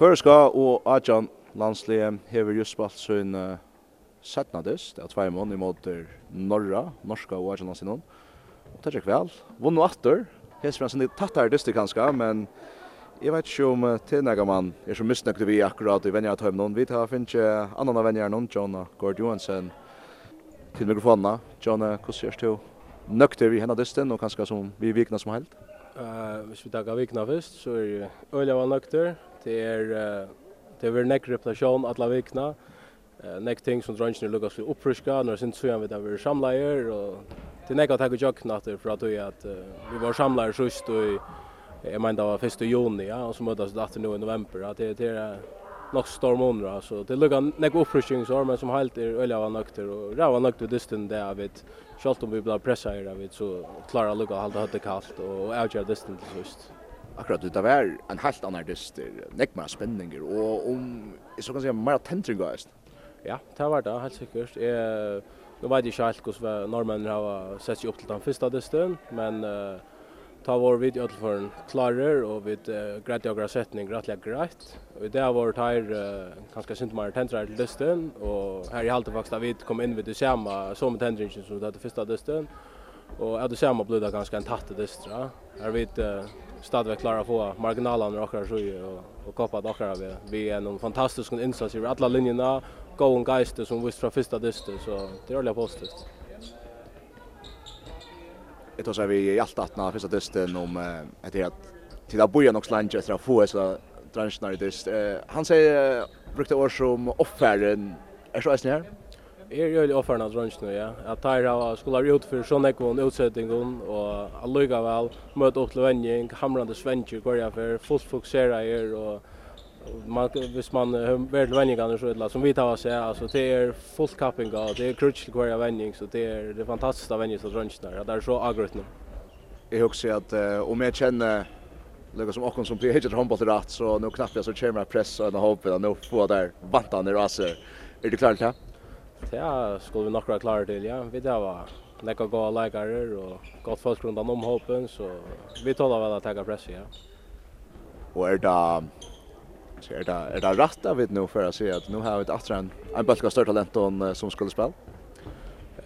Føreska og Adjan landslige hever just spalt sin uh, setnadist, det er tvei mån imot Norra, norska og Adjan landslige noen. Og det er ikke vel. Vunn og atter, hester han sin litt tattere dyster kanskje, men jeg vet ikke om uh, tilnega man er så misnøkte vi akkurat i venjar tøym noen. Vi tar finnes ikke annan av venjar noen, John Gord Johansen, til mikrofonene. John, hvordan gjørs du nøkter vi henne dysten, og kanskje som vi vikna som helt? Uh, hvis vi tar vikna først, så er det øyla var nøkter, Det er det er nekk reputasjon alla vikna. Uh, nekk ting som drunchen lukkast vi uppfriska når sin så vi da vi samleier, og det nek att at gjort natter för at uh, vi var samlar sist og jag menar det var 1 juni ja och så möttes det åter nu i november att det är nok storm under så det lukkar nek oppfriskingsår, men som helt er øyla var nøkter, og ræva nøkter distan det er vidt, selv om vi blir pressa her, så klarer lukka halda høtte kallt, og avgjør distan til sust akkurat det var en helt annan dyster, nekk mer spenninger, og om, jeg så kan si, mer tentring av Ja, det var det, helt sikkert. Jeg, nå vet jeg ikke helt hvordan nordmennene har sett seg opp til den første dysten, men uh, ta vår video til for en klarer, og vi uh, greit og greit setning greit og greit. Og det har vært her, uh, ganske synd mer tentring til dysten, og her i halte faktisk da vi kom inn ved det samme så med tentringen som det er første dysten, Och att det ser man det en tatt det stra. Jag vet stadväg klara få marginalerna och så ju och och koppa akkurat vi. Vi är en fantastisk insats i alla linjerna. Go and Geist som visst från första dyster så det är ordentligt positivt. Det var så vi i allt att när första dysten om att det att till att boja något lunch efter att få så dranschnar dyst. Han säger brukte år som offären är så här. Er jo offerna av nu, ja. Jeg tar av skoler ut for sånn ekvån utsettingen, og allikevel møte opp til vending, hamrande svensker går jeg for, fullt fokusera her, og man, hvis man er til vendingene så illa, som vi tar oss seg, altså det er fullt kapping og det er krutsk til hver vending, så det er det fantastiske vending så drunch där det er så agrøtende. Jeg husker at uh, om jeg kjenner Lukas som Okkon som blir hittet håndball rätt så nu knappt jag så kommer press och en hopp och nu får där vantan i raser. Är du klar till det? Ja, skulle vi nok være klare til, ja. Vi det var nekka gode leikere og godt folk rundt om hopen, så vi tåler vel å ta press, ja. Og er det Så er det, er det rett av det nå for å si at nå har vi et atre en, en bølge av større talent uh, som skulle spille?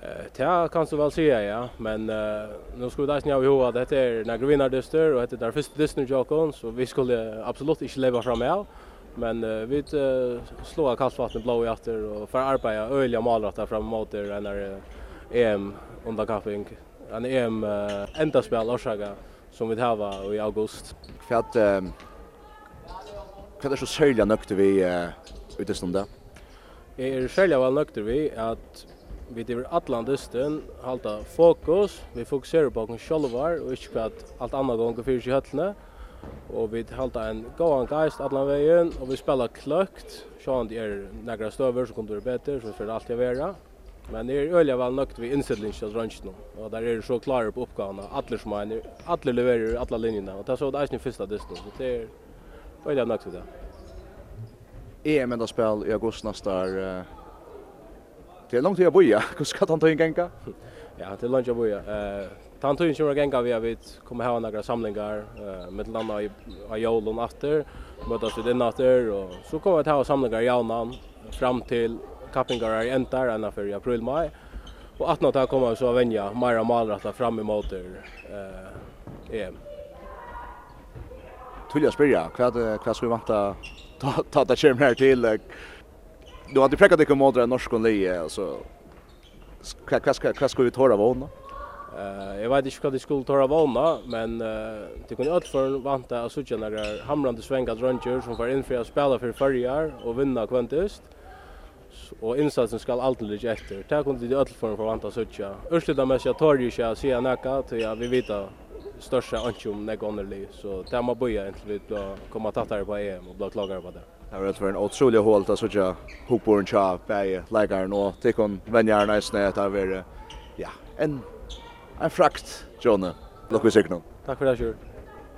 Eh, ja, kan du vel si ja, men uh, nå skulle vi da av i hodet at dette er Nagrovina-dyster, og dette er den første dyster-jokken, så vi skulle absolutt ikke leve med. av. Men uh, vi uh, slår kallvattnet blå i atter och får arbeta öliga malratta fram mot det när EM under kapping. En EM uh, enda spel orsaga som vi tar i august. För att det vad så sälja nökt vi uh, utestånda? Jag är sälja väl nökt vi att vi driver allan dysten, halta fokus, vi fokuserar på oss själva och ikke på att allt annat gånger fyrs i höllene og vi halda en gåan geist allan vegin og vi spela kløkt. Sjón er nakra støver som kunnu vera betur så fer alt vera. Men er ølja vel nøkt vi innsettlings av rønsjen og der er så klare på oppgavene alle som er alle leverer alle linjene og det er så det er ikke første distan så det er ølja nøkt det EM enda spel i august nästa år Det är långt tid att boja. Hur ska han ta in gänga? Ja, det lunch boja. Eh, tant tog ju gänga vi vet kommer ha några samlingar eh med landa i Ajolon efter, mötas vi den efter och så kommer vi ha samlingar i Jaunan fram till Kappingar är entar ända för april maj. Och att något här kommer så vänja Mara Malrata fram emot eh EM. Tullia spyrja, vad vad ska vi vänta ta ta ta skärm här till. Du har inte präckat dig mot den norskon leje alltså Hva skulle vi tåra vågna? Eh, jag vet inte vad det skulle tåra vågna, men eh det kunde allt för vanta att söka några hamrande svänga dröntjur som får infria att spela för förjar och vinna kvantust. Och insatsen ska alltid ligga efter. Det kunde det allt för vanta att söka. Örstlida mest jag tar ju sig se näka till vi vet största anchum nägonnerlig så det man börjar egentligen att komma tattare på EM och bli klagare på det. Det har vært en otrolig hål där så jag hoppar tja bäj lägger nå det kon vänjar nice när det har ja en en frakt Jonne. Lukk vi sikker nu. Tack för det här kör.